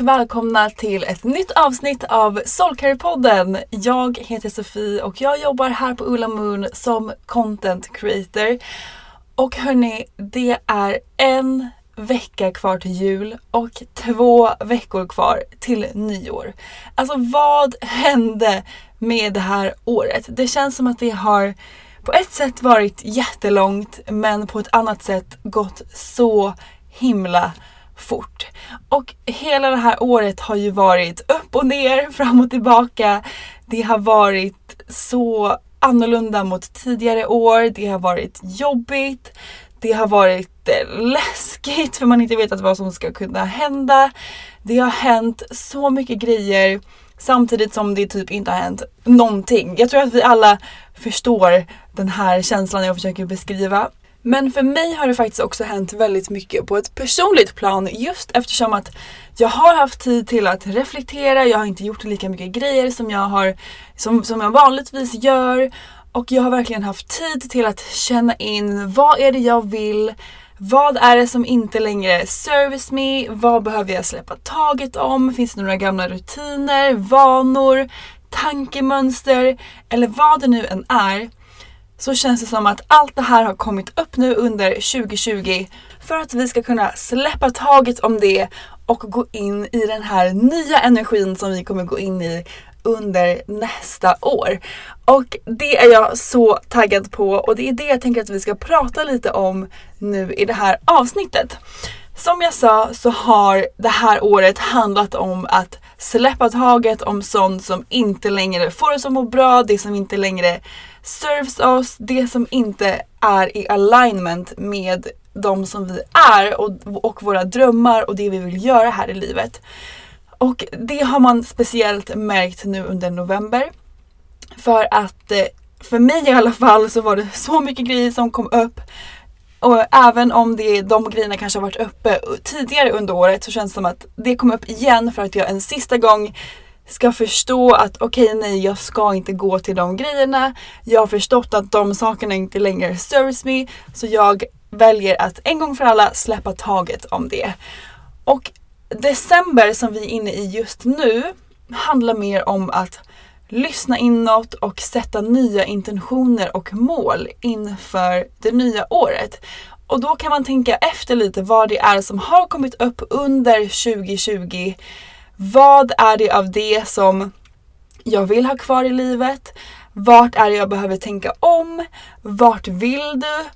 Och välkomna till ett nytt avsnitt av Soulcare-podden. Jag heter Sofie och jag jobbar här på Ulla Moon som content creator. Och hörni, det är en vecka kvar till jul och två veckor kvar till nyår. Alltså vad hände med det här året? Det känns som att det har på ett sätt varit jättelångt men på ett annat sätt gått så himla fort. Och hela det här året har ju varit upp och ner, fram och tillbaka. Det har varit så annorlunda mot tidigare år. Det har varit jobbigt. Det har varit eh, läskigt för man inte vet vad som ska kunna hända. Det har hänt så mycket grejer samtidigt som det typ inte har hänt någonting. Jag tror att vi alla förstår den här känslan jag försöker beskriva. Men för mig har det faktiskt också hänt väldigt mycket på ett personligt plan just eftersom att jag har haft tid till att reflektera, jag har inte gjort lika mycket grejer som jag, har, som, som jag vanligtvis gör. Och jag har verkligen haft tid till att känna in vad är det jag vill, vad är det som inte längre service me, vad behöver jag släppa taget om, finns det några gamla rutiner, vanor, tankemönster? Eller vad det nu än är så känns det som att allt det här har kommit upp nu under 2020 för att vi ska kunna släppa taget om det och gå in i den här nya energin som vi kommer gå in i under nästa år. Och det är jag så taggad på och det är det jag tänker att vi ska prata lite om nu i det här avsnittet. Som jag sa så har det här året handlat om att släppa taget om sånt som inte längre får oss att må bra, det som inte längre serves oss, det som inte är i alignment med de som vi är och, och våra drömmar och det vi vill göra här i livet. Och det har man speciellt märkt nu under november. För att eh, för mig i alla fall så var det så mycket grejer som kom upp. Och även om det, de grejerna kanske har varit uppe tidigare under året så känns det som att det kom upp igen för att jag en sista gång ska förstå att okej okay, nej jag ska inte gå till de grejerna. Jag har förstått att de sakerna inte längre serves me så jag väljer att en gång för alla släppa taget om det. Och december som vi är inne i just nu handlar mer om att lyssna inåt och sätta nya intentioner och mål inför det nya året. Och då kan man tänka efter lite vad det är som har kommit upp under 2020. Vad är det av det som jag vill ha kvar i livet? Vart är det jag behöver tänka om? Vart vill du?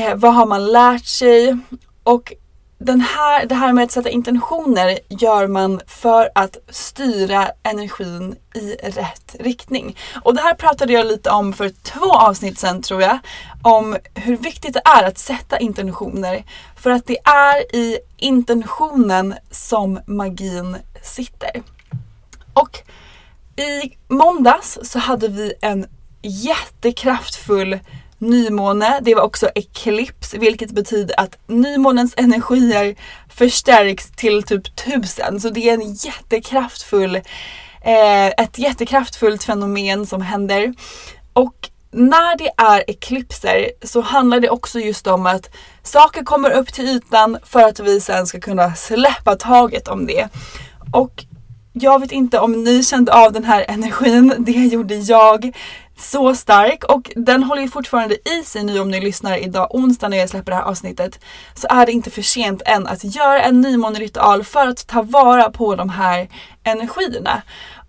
Eh, vad har man lärt sig? Och den här, det här med att sätta intentioner gör man för att styra energin i rätt riktning. Och det här pratade jag lite om för två avsnitt sedan tror jag. Om hur viktigt det är att sätta intentioner. För att det är i intentionen som magin sitter. Och i måndags så hade vi en jättekraftfull nymåne. Det var också eklips vilket betyder att nymånens energier förstärks till typ tusen. Så det är en jättekraftfull, eh, ett jättekraftfullt fenomen som händer. Och när det är eklipser så handlar det också just om att saker kommer upp till ytan för att vi sen ska kunna släppa taget om det. Och jag vet inte om ni kände av den här energin, det gjorde jag så stark och den håller ju fortfarande i sig nu om ni lyssnar idag onsdag när jag släpper det här avsnittet. Så är det inte för sent än att göra en nymåneritual för att ta vara på de här energierna.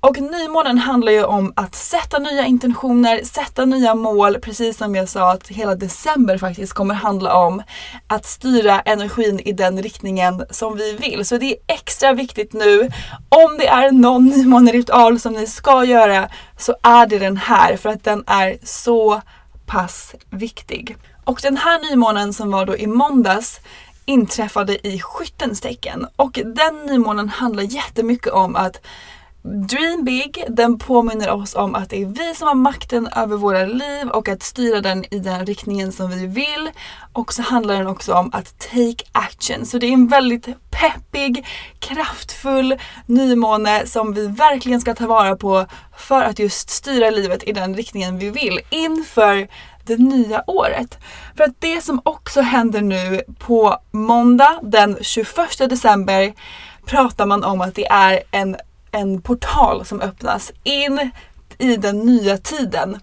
Och nymånen handlar ju om att sätta nya intentioner, sätta nya mål, precis som jag sa att hela december faktiskt kommer handla om att styra energin i den riktningen som vi vill. Så det är extra viktigt nu. Om det är någon nymåneritual som ni ska göra så är det den här för att den är så pass viktig. Och den här nymånen som var då i måndags inträffade i skyttens tecken och den nymånen handlar jättemycket om att Dream Big, den påminner oss om att det är vi som har makten över våra liv och att styra den i den riktningen som vi vill. Och så handlar den också om att take action. Så det är en väldigt peppig, kraftfull nymåne som vi verkligen ska ta vara på för att just styra livet i den riktningen vi vill inför det nya året. För att det som också händer nu på måndag den 21 december pratar man om att det är en en portal som öppnas in i den nya tiden.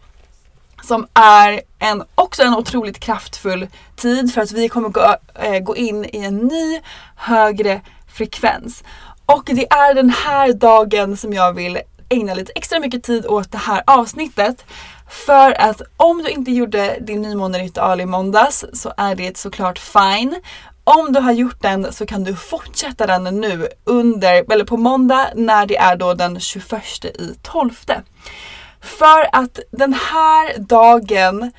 Som är en, också en otroligt kraftfull tid för att vi kommer gå, äh, gå in i en ny högre frekvens. Och det är den här dagen som jag vill ägna lite extra mycket tid åt det här avsnittet. För att om du inte gjorde din nymåneritual i måndags så är det såklart fine. Om du har gjort den så kan du fortsätta den nu under, eller på måndag när det är då den 21 i 12. För att den här dagen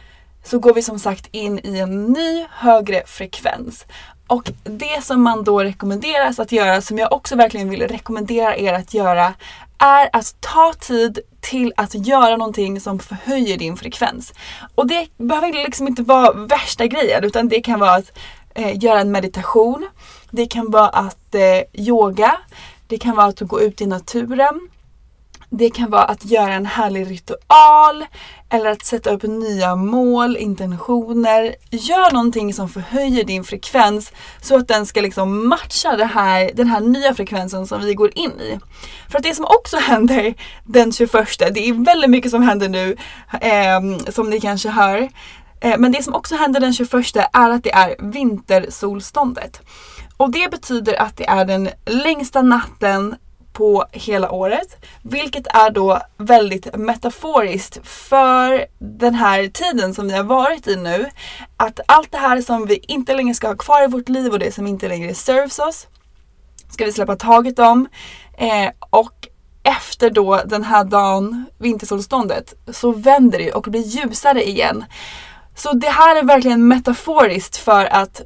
så går vi som sagt in i en ny högre frekvens. Och det som man då rekommenderas att göra, som jag också verkligen vill rekommendera er att göra, är att ta tid till att göra någonting som förhöjer din frekvens. Och det behöver liksom inte vara värsta grejen utan det kan vara att eh, göra en meditation. Det kan vara att eh, yoga. Det kan vara att gå ut i naturen. Det kan vara att göra en härlig ritual eller att sätta upp nya mål, intentioner. Gör någonting som förhöjer din frekvens så att den ska liksom matcha det här, den här nya frekvensen som vi går in i. För att det som också händer den 21, det är väldigt mycket som händer nu eh, som ni kanske hör. Eh, men det som också händer den 21 är att det är vintersolståndet. Och det betyder att det är den längsta natten på hela året. Vilket är då väldigt metaforiskt för den här tiden som vi har varit i nu. Att allt det här som vi inte längre ska ha kvar i vårt liv och det som inte längre serves oss ska vi släppa taget om. Eh, och efter då den här dagen, vintersolståndet, så vänder det och blir ljusare igen. Så det här är verkligen metaforiskt för att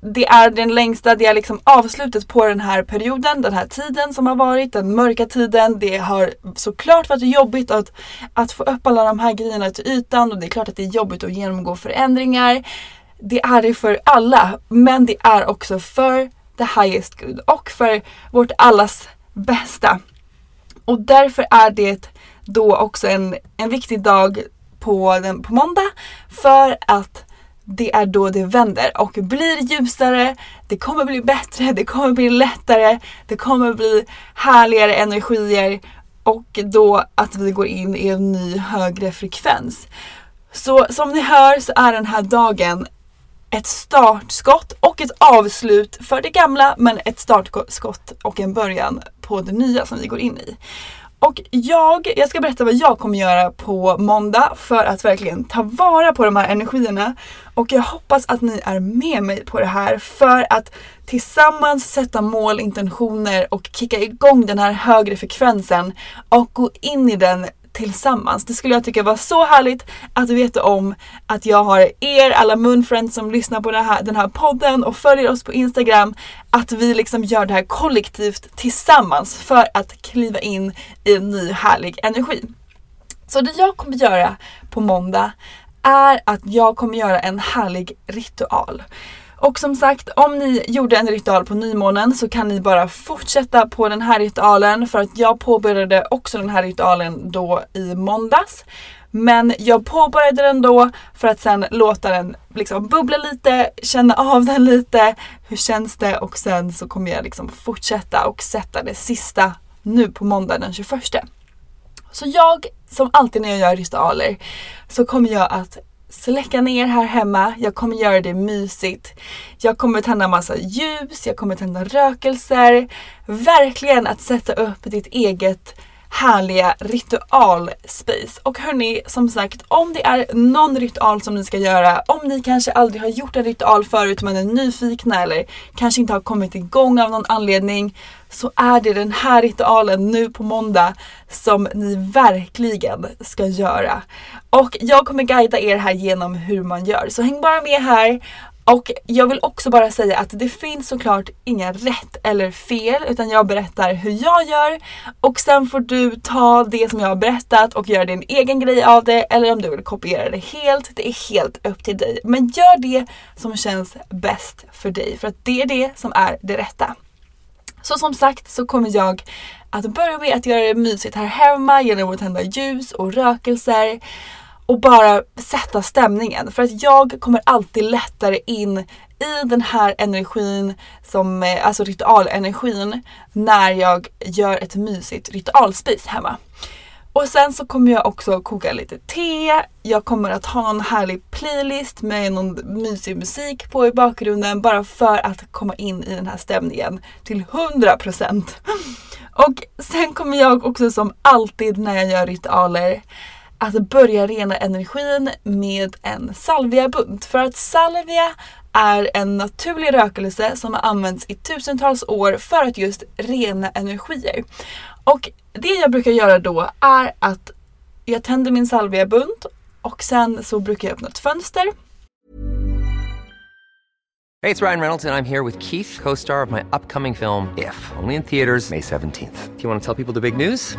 det är den längsta, det är liksom avslutet på den här perioden, den här tiden som har varit, den mörka tiden. Det har såklart varit jobbigt att, att få upp alla de här grejerna till ytan och det är klart att det är jobbigt att genomgå förändringar. Det är det för alla, men det är också för the highest good och för vårt allas bästa. Och därför är det då också en, en viktig dag på, den, på måndag för att det är då det vänder och blir ljusare, det kommer bli bättre, det kommer bli lättare, det kommer bli härligare energier och då att vi går in i en ny högre frekvens. Så som ni hör så är den här dagen ett startskott och ett avslut för det gamla men ett startskott och en början på det nya som vi går in i. Och jag, jag ska berätta vad jag kommer göra på måndag för att verkligen ta vara på de här energierna. Och jag hoppas att ni är med mig på det här för att tillsammans sätta mål, intentioner och kicka igång den här högre frekvensen och gå in i den tillsammans. Det skulle jag tycka var så härligt att veta om att jag har er alla Moonfriends som lyssnar på här, den här podden och följer oss på Instagram. Att vi liksom gör det här kollektivt tillsammans för att kliva in i en ny härlig energi. Så det jag kommer göra på måndag är att jag kommer göra en härlig ritual. Och som sagt, om ni gjorde en ritual på nymånen så kan ni bara fortsätta på den här ritualen för att jag påbörjade också den här ritualen då i måndags. Men jag påbörjade den då för att sen låta den liksom bubbla lite, känna av den lite. Hur känns det? Och sen så kommer jag liksom fortsätta och sätta det sista nu på måndag den 21. Så jag, som alltid när jag gör ritualer, så kommer jag att släcka ner här hemma. Jag kommer göra det mysigt. Jag kommer tända massa ljus, jag kommer tända rökelser. Verkligen att sätta upp ditt eget härliga ritualspace. Och hörni, som sagt, om det är någon ritual som ni ska göra, om ni kanske aldrig har gjort en ritual förut men är nyfikna eller kanske inte har kommit igång av någon anledning, så är det den här ritualen nu på måndag som ni verkligen ska göra. Och jag kommer guida er här genom hur man gör, så häng bara med här och jag vill också bara säga att det finns såklart inga rätt eller fel utan jag berättar hur jag gör och sen får du ta det som jag har berättat och göra din egen grej av det eller om du vill kopiera det helt. Det är helt upp till dig. Men gör det som känns bäst för dig för att det är det som är det rätta. Så som sagt så kommer jag att börja med att göra det mysigt här hemma genom att tända ljus och rökelser och bara sätta stämningen. För att jag kommer alltid lättare in i den här energin, som, eh, alltså ritualenergin, när jag gör ett mysigt ritualspace hemma. Och sen så kommer jag också koka lite te. Jag kommer att ha någon härlig playlist med någon mysig musik på i bakgrunden bara för att komma in i den här stämningen till 100%. Och sen kommer jag också som alltid när jag gör ritualer att börja rena energin med en salviabunt. För att salvia är en naturlig rökelse som har använts i tusentals år för att just rena energier. Och det jag brukar göra då är att jag tänder min salviabunt och sen så brukar jag öppna ett fönster. Hej, det är Ryan Reynolds och jag är här med Keith, co-star of my upcoming film If, only in theaters May 17th. Do you want to tell people the big news?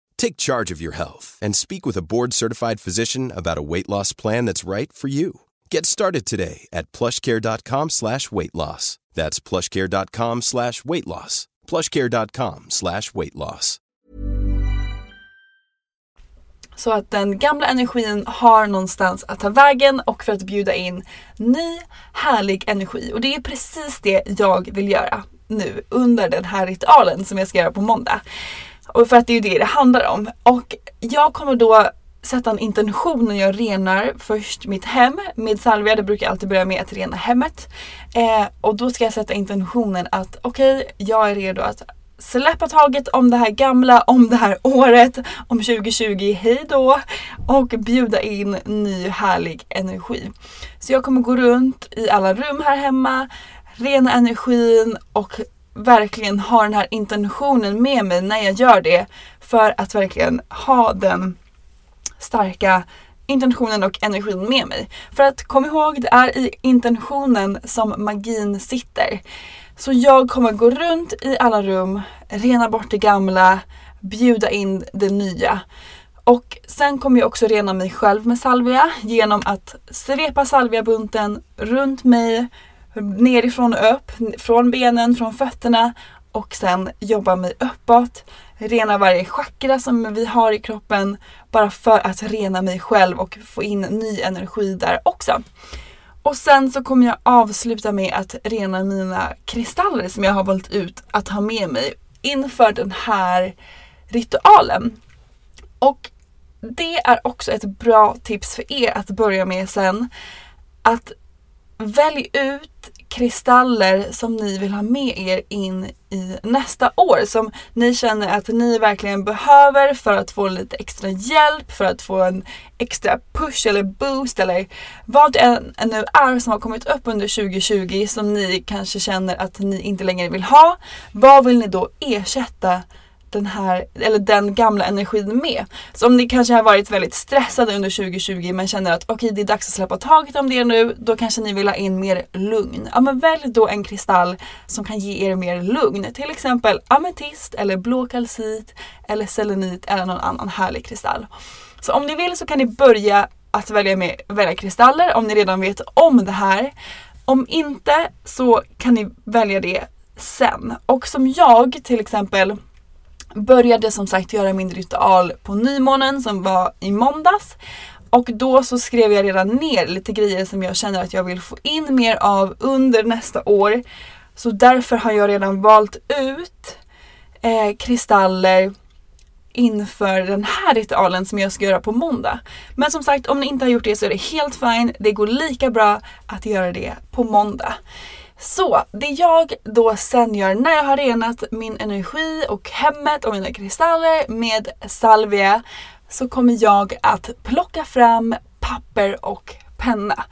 Take charge of your health and speak with a board-certified physician about a weight loss plan that's right for you. Get started today at plushcare.com slash weight loss. That's plushcare.com slash weight loss. plushcare.com slash weight loss. Så att den gamla energin har någonstans att ta vägen och för att bjuda in ny härlig energi. Och det är precis det jag vill göra nu under den här ritualen som jag ska göra på måndag. Och för att det är ju det det handlar om. Och jag kommer då sätta en intention när jag renar först mitt hem med salvia. Det brukar jag alltid börja med att rena hemmet. Eh, och då ska jag sätta intentionen att okej, okay, jag är redo att släppa taget om det här gamla, om det här året, om 2020, hej då! Och bjuda in ny härlig energi. Så jag kommer gå runt i alla rum här hemma, rena energin och verkligen ha den här intentionen med mig när jag gör det. För att verkligen ha den starka intentionen och energin med mig. För att kom ihåg, det är i intentionen som magin sitter. Så jag kommer gå runt i alla rum, rena bort det gamla, bjuda in det nya. Och sen kommer jag också rena mig själv med salvia genom att svepa salviabunten runt mig, nerifrån och upp, från benen, från fötterna och sen jobba mig uppåt. Rena varje chakra som vi har i kroppen bara för att rena mig själv och få in ny energi där också. Och sen så kommer jag avsluta med att rena mina kristaller som jag har valt ut att ha med mig inför den här ritualen. Och det är också ett bra tips för er att börja med sen. Att välj ut kristaller som ni vill ha med er in i nästa år som ni känner att ni verkligen behöver för att få lite extra hjälp, för att få en extra push eller boost eller vad det nu är som har kommit upp under 2020 som ni kanske känner att ni inte längre vill ha. Vad vill ni då ersätta den här, eller den gamla energin med. Så om ni kanske har varit väldigt stressade under 2020 men känner att okej okay, det är dags att släppa taget om det nu, då kanske ni vill ha in mer lugn. Ja men välj då en kristall som kan ge er mer lugn. Till exempel ametist eller blå kalcit eller selenit eller någon annan härlig kristall. Så om ni vill så kan ni börja att välja, med, välja kristaller om ni redan vet om det här. Om inte så kan ni välja det sen. Och som jag till exempel började som sagt göra min ritual på nymånen som var i måndags. Och då så skrev jag redan ner lite grejer som jag känner att jag vill få in mer av under nästa år. Så därför har jag redan valt ut eh, kristaller inför den här ritualen som jag ska göra på måndag. Men som sagt, om ni inte har gjort det så är det helt fine. Det går lika bra att göra det på måndag. Så det jag då sen gör när jag har renat min energi och hemmet och mina kristaller med salvia så kommer jag att plocka fram papper och penna.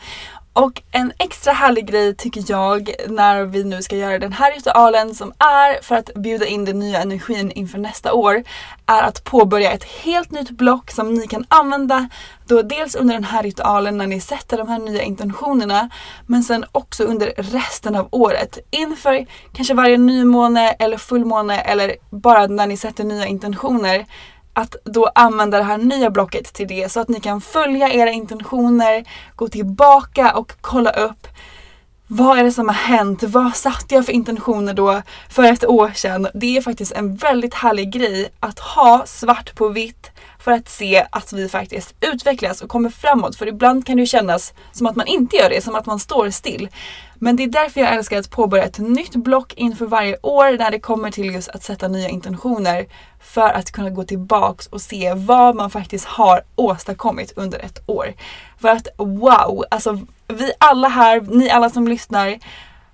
Och en extra härlig grej tycker jag när vi nu ska göra den här ritualen som är för att bjuda in den nya energin inför nästa år är att påbörja ett helt nytt block som ni kan använda då dels under den här ritualen när ni sätter de här nya intentionerna men sen också under resten av året. Inför kanske varje nymåne eller fullmåne eller bara när ni sätter nya intentioner att då använda det här nya blocket till det så att ni kan följa era intentioner, gå tillbaka och kolla upp vad är det som har hänt? Vad satte jag för intentioner då för ett år sedan? Det är faktiskt en väldigt härlig grej att ha svart på vitt för att se att vi faktiskt utvecklas och kommer framåt. För ibland kan det ju kännas som att man inte gör det, som att man står still. Men det är därför jag älskar att påbörja ett nytt block inför varje år när det kommer till just att sätta nya intentioner för att kunna gå tillbaks och se vad man faktiskt har åstadkommit under ett år. För att wow, alltså vi alla här, ni alla som lyssnar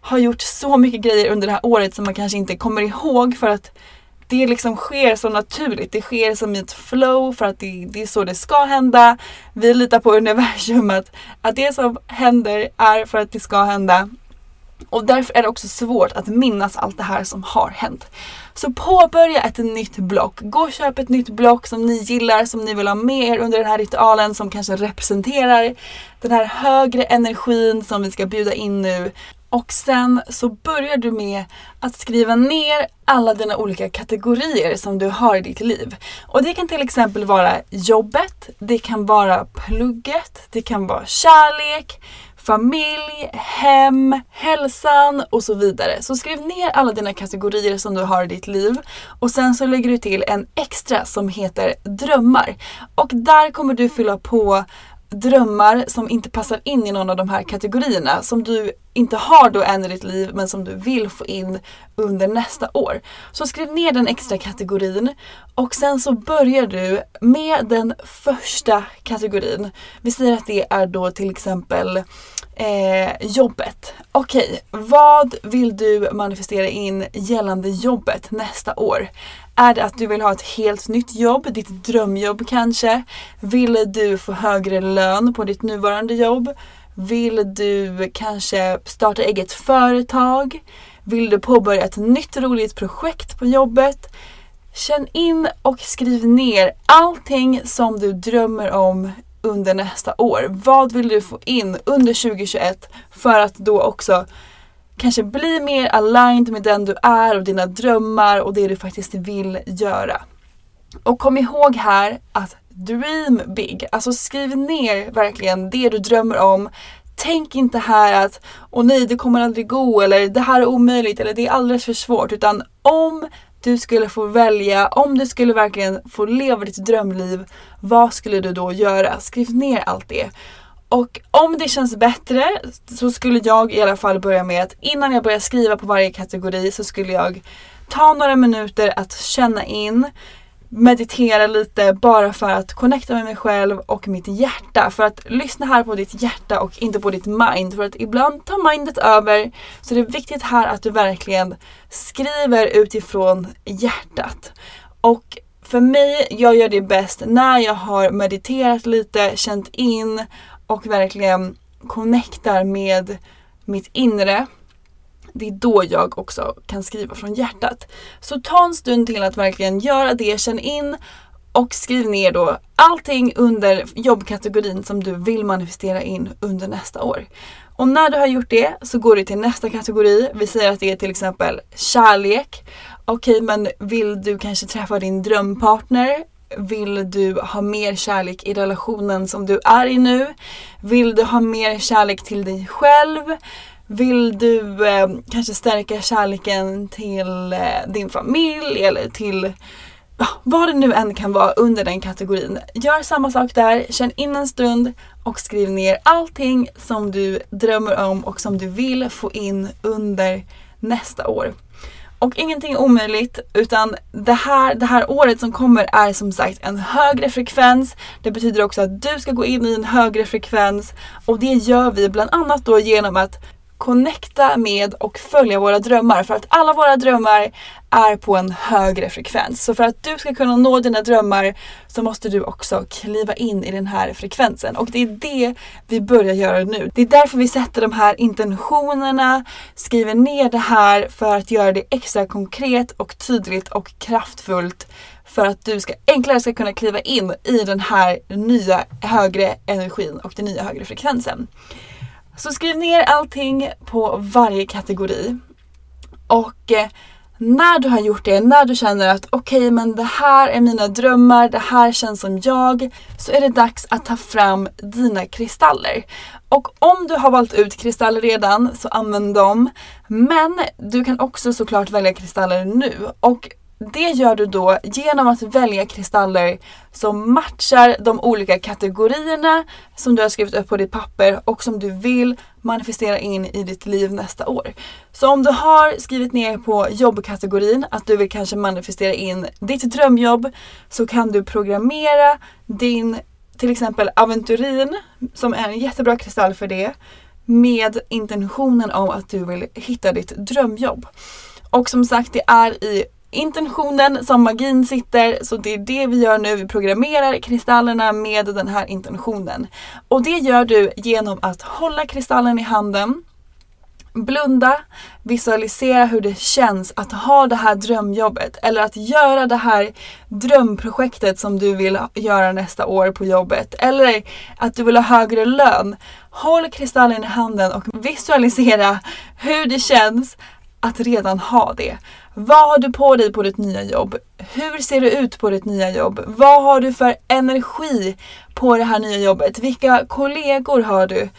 har gjort så mycket grejer under det här året som man kanske inte kommer ihåg för att det liksom sker så naturligt. Det sker som i ett flow för att det, det är så det ska hända. Vi litar på universum att, att det som händer är för att det ska hända. Och därför är det också svårt att minnas allt det här som har hänt. Så påbörja ett nytt block. Gå och köp ett nytt block som ni gillar, som ni vill ha med er under den här ritualen som kanske representerar den här högre energin som vi ska bjuda in nu. Och sen så börjar du med att skriva ner alla dina olika kategorier som du har i ditt liv. Och det kan till exempel vara jobbet, det kan vara plugget, det kan vara kärlek, familj, hem, hälsan och så vidare. Så skriv ner alla dina kategorier som du har i ditt liv och sen så lägger du till en extra som heter drömmar. Och där kommer du fylla på drömmar som inte passar in i någon av de här kategorierna som du inte har då än i ditt liv men som du vill få in under nästa år. Så skriv ner den extra kategorin och sen så börjar du med den första kategorin. Vi säger att det är då till exempel eh, jobbet. Okej, okay, vad vill du manifestera in gällande jobbet nästa år? Är det att du vill ha ett helt nytt jobb, ditt drömjobb kanske? Vill du få högre lön på ditt nuvarande jobb? Vill du kanske starta eget företag? Vill du påbörja ett nytt roligt projekt på jobbet? Känn in och skriv ner allting som du drömmer om under nästa år. Vad vill du få in under 2021 för att då också kanske bli mer aligned med den du är och dina drömmar och det du faktiskt vill göra. Och kom ihåg här att dream big, alltså skriv ner verkligen det du drömmer om. Tänk inte här att åh nej det kommer aldrig gå eller det här är omöjligt eller det är alldeles för svårt utan om du skulle få välja, om du skulle verkligen få leva ditt drömliv, vad skulle du då göra? Skriv ner allt det. Och om det känns bättre så skulle jag i alla fall börja med att innan jag börjar skriva på varje kategori så skulle jag ta några minuter att känna in, meditera lite bara för att connecta med mig själv och mitt hjärta. För att lyssna här på ditt hjärta och inte på ditt mind. För att ibland tar mindet över. Så det är viktigt här att du verkligen skriver utifrån hjärtat. Och för mig, jag gör det bäst när jag har mediterat lite, känt in och verkligen connectar med mitt inre. Det är då jag också kan skriva från hjärtat. Så ta en stund till att verkligen göra det, känn in och skriv ner då allting under jobbkategorin som du vill manifestera in under nästa år. Och när du har gjort det så går du till nästa kategori. Vi säger att det är till exempel kärlek. Okej, okay, men vill du kanske träffa din drömpartner? Vill du ha mer kärlek i relationen som du är i nu? Vill du ha mer kärlek till dig själv? Vill du eh, kanske stärka kärleken till eh, din familj eller till ja, vad det nu än kan vara under den kategorin. Gör samma sak där, känn in en stund och skriv ner allting som du drömmer om och som du vill få in under nästa år. Och ingenting är omöjligt utan det här, det här året som kommer är som sagt en högre frekvens. Det betyder också att du ska gå in i en högre frekvens och det gör vi bland annat då genom att connecta med och följa våra drömmar. För att alla våra drömmar är på en högre frekvens. Så för att du ska kunna nå dina drömmar så måste du också kliva in i den här frekvensen. Och det är det vi börjar göra nu. Det är därför vi sätter de här intentionerna, skriver ner det här för att göra det extra konkret och tydligt och kraftfullt för att du ska enklare ska kunna kliva in i den här nya högre energin och den nya högre frekvensen. Så skriv ner allting på varje kategori. Och eh, när du har gjort det, när du känner att okej okay, men det här är mina drömmar, det här känns som jag. Så är det dags att ta fram dina kristaller. Och om du har valt ut kristaller redan så använd dem. Men du kan också såklart välja kristaller nu. Och det gör du då genom att välja kristaller som matchar de olika kategorierna som du har skrivit upp på ditt papper och som du vill manifestera in i ditt liv nästa år. Så om du har skrivit ner på jobbkategorin att du vill kanske manifestera in ditt drömjobb så kan du programmera din till exempel aventurin som är en jättebra kristall för det med intentionen om att du vill hitta ditt drömjobb. Och som sagt, det är i intentionen som magin sitter. Så det är det vi gör nu. Vi programmerar kristallerna med den här intentionen. Och det gör du genom att hålla kristallen i handen. Blunda, visualisera hur det känns att ha det här drömjobbet eller att göra det här drömprojektet som du vill göra nästa år på jobbet eller att du vill ha högre lön. Håll kristallen i handen och visualisera hur det känns att redan ha det. Vad har du på dig på ditt nya jobb? Hur ser det ut på ditt nya jobb? Vad har du för energi på det här nya jobbet? Vilka kollegor har du?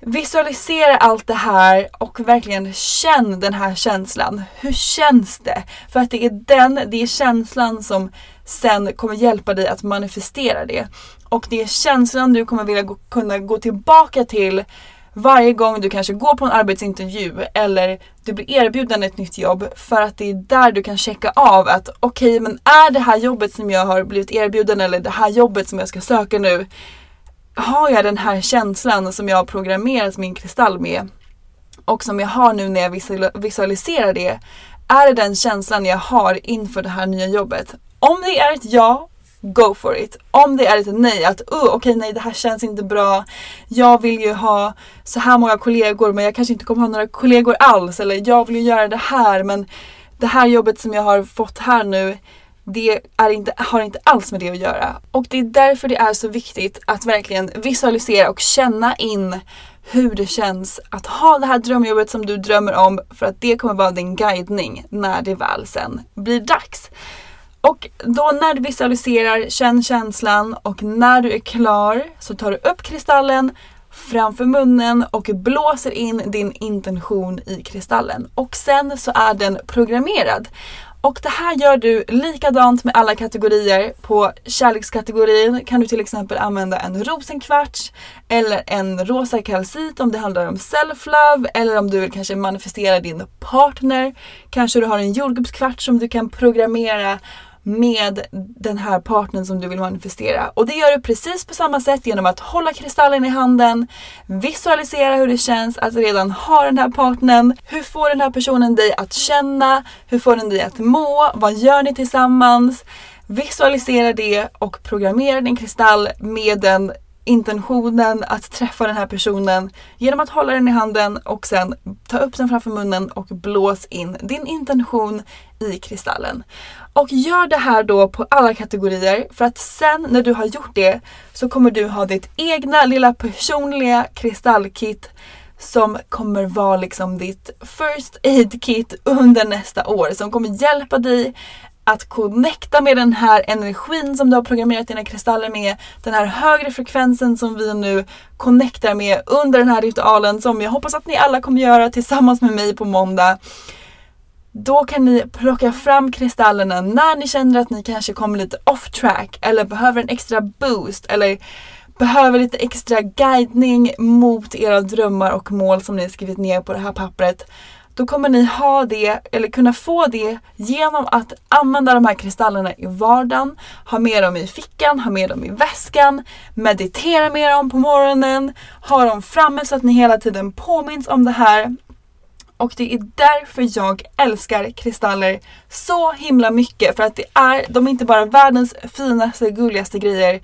Visualisera allt det här och verkligen känn den här känslan. Hur känns det? För att det är den, det är känslan som sen kommer hjälpa dig att manifestera det. Och det är känslan du kommer vilja gå, kunna gå tillbaka till varje gång du kanske går på en arbetsintervju eller du blir erbjuden ett nytt jobb för att det är där du kan checka av att okej okay, men är det här jobbet som jag har blivit erbjuden eller det här jobbet som jag ska söka nu har jag den här känslan som jag har programmerat min kristall med och som jag har nu när jag visualiserar det är det den känslan jag har inför det här nya jobbet. Om det är ett ja go for it. Om det är ett nej, att uh, okej okay, nej det här känns inte bra. Jag vill ju ha så här många kollegor men jag kanske inte kommer ha några kollegor alls. Eller jag vill ju göra det här men det här jobbet som jag har fått här nu det är inte, har inte alls med det att göra. Och det är därför det är så viktigt att verkligen visualisera och känna in hur det känns att ha det här drömjobbet som du drömmer om för att det kommer vara din guidning när det väl sen blir dags. Och då när du visualiserar, känn känslan och när du är klar så tar du upp kristallen framför munnen och blåser in din intention i kristallen. Och sen så är den programmerad. Och det här gör du likadant med alla kategorier. På kärlekskategorin kan du till exempel använda en rosenkvarts eller en rosa kalcit om det handlar om self-love eller om du vill kanske manifestera din partner. Kanske du har en jordgubbskvarts som du kan programmera med den här partnern som du vill manifestera. Och det gör du precis på samma sätt genom att hålla kristallen i handen, visualisera hur det känns att redan ha den här partnern. Hur får den här personen dig att känna? Hur får den dig att må? Vad gör ni tillsammans? Visualisera det och programmera din kristall med den intentionen att träffa den här personen genom att hålla den i handen och sen ta upp den framför munnen och blås in din intention i kristallen. Och gör det här då på alla kategorier för att sen när du har gjort det så kommer du ha ditt egna lilla personliga kristallkit som kommer vara liksom ditt first aid kit under nästa år som kommer hjälpa dig att connecta med den här energin som du har programmerat dina kristaller med. Den här högre frekvensen som vi nu connectar med under den här ritualen som jag hoppas att ni alla kommer göra tillsammans med mig på måndag. Då kan ni plocka fram kristallerna när ni känner att ni kanske kommer lite off track eller behöver en extra boost eller behöver lite extra guidning mot era drömmar och mål som ni skrivit ner på det här pappret. Då kommer ni ha det, eller kunna få det genom att använda de här kristallerna i vardagen, ha med dem i fickan, ha med dem i väskan, meditera med dem på morgonen, ha dem framme så att ni hela tiden påminns om det här och det är därför jag älskar kristaller så himla mycket. För att det är, de är inte bara världens finaste, gulligaste grejer.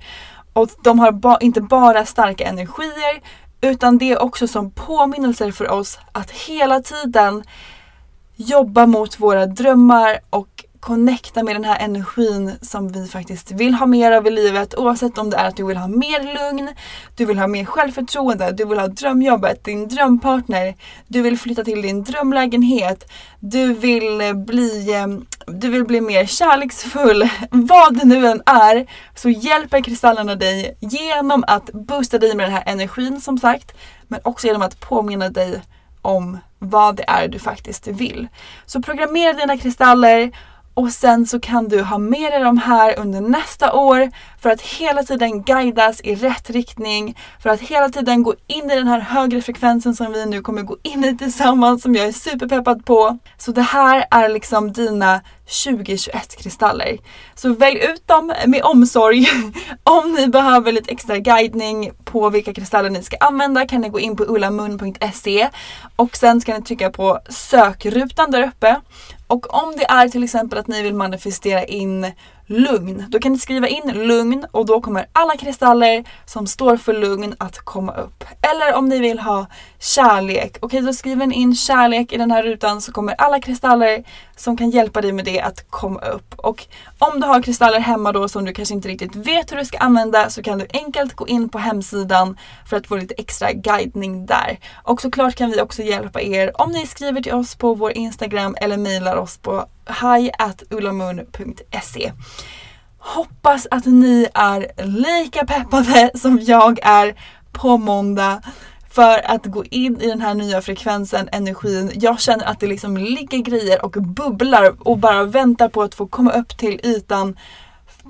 Och de har ba, inte bara starka energier. Utan det är också som påminnelser för oss att hela tiden jobba mot våra drömmar och connecta med den här energin som vi faktiskt vill ha mer av i livet. Oavsett om det är att du vill ha mer lugn, du vill ha mer självförtroende, du vill ha drömjobbet, din drömpartner, du vill flytta till din drömlägenhet, du vill bli, eh, du vill bli mer kärleksfull. Vad det nu än är så hjälper kristallerna dig genom att boosta dig med den här energin som sagt. Men också genom att påminna dig om vad det är du faktiskt vill. Så programmera dina kristaller och sen så kan du ha med dig de här under nästa år för att hela tiden guidas i rätt riktning. För att hela tiden gå in i den här högre frekvensen som vi nu kommer gå in i tillsammans som jag är superpeppad på. Så det här är liksom dina 2021 kristaller. Så välj ut dem med omsorg. Om ni behöver lite extra guidning på vilka kristaller ni ska använda kan ni gå in på ullamun.se och sen ska ni trycka på sökrutan där uppe. Och om det är till exempel att ni vill manifestera in lugn. Då kan ni skriva in lugn och då kommer alla kristaller som står för lugn att komma upp. Eller om ni vill ha kärlek. Okej, då skriver ni in kärlek i den här rutan så kommer alla kristaller som kan hjälpa dig med det att komma upp. Och om du har kristaller hemma då som du kanske inte riktigt vet hur du ska använda så kan du enkelt gå in på hemsidan för att få lite extra guidning där. Och såklart kan vi också hjälpa er om ni skriver till oss på vår Instagram eller mejlar oss på hi.ullamoon.se Hoppas att ni är lika peppade som jag är på måndag för att gå in i den här nya frekvensen, energin. Jag känner att det liksom ligger grejer och bubblar och bara väntar på att få komma upp till ytan.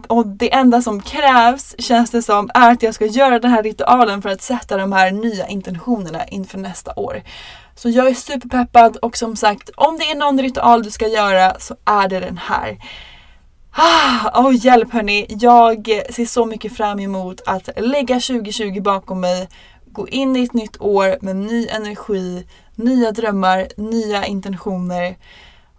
Och det enda som krävs, känns det som, är att jag ska göra den här ritualen för att sätta de här nya intentionerna inför nästa år. Så jag är superpeppad och som sagt, om det är någon ritual du ska göra så är det den här. Ah, oh, hjälp hörni, jag ser så mycket fram emot att lägga 2020 bakom mig, gå in i ett nytt år med ny energi, nya drömmar, nya intentioner.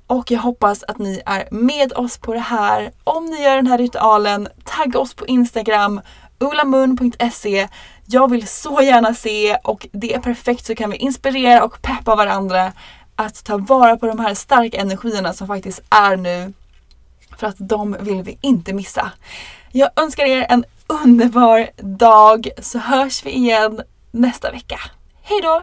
Och jag hoppas att ni är med oss på det här. Om ni gör den här ritualen, tagga oss på Instagram, ulamun.se. Jag vill så gärna se och det är perfekt så kan vi inspirera och peppa varandra att ta vara på de här starka energierna som faktiskt är nu. För att de vill vi inte missa. Jag önskar er en underbar dag så hörs vi igen nästa vecka. Hejdå!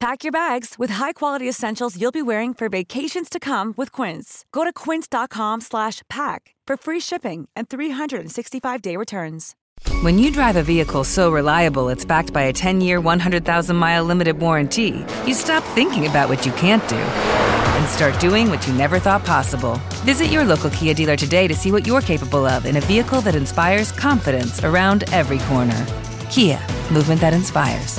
Pack your bags with high-quality essentials you'll be wearing for vacations to come with Quince. Go to quince.com slash pack for free shipping and 365-day returns. When you drive a vehicle so reliable it's backed by a 10-year, 100,000-mile limited warranty, you stop thinking about what you can't do and start doing what you never thought possible. Visit your local Kia dealer today to see what you're capable of in a vehicle that inspires confidence around every corner. Kia, movement that inspires.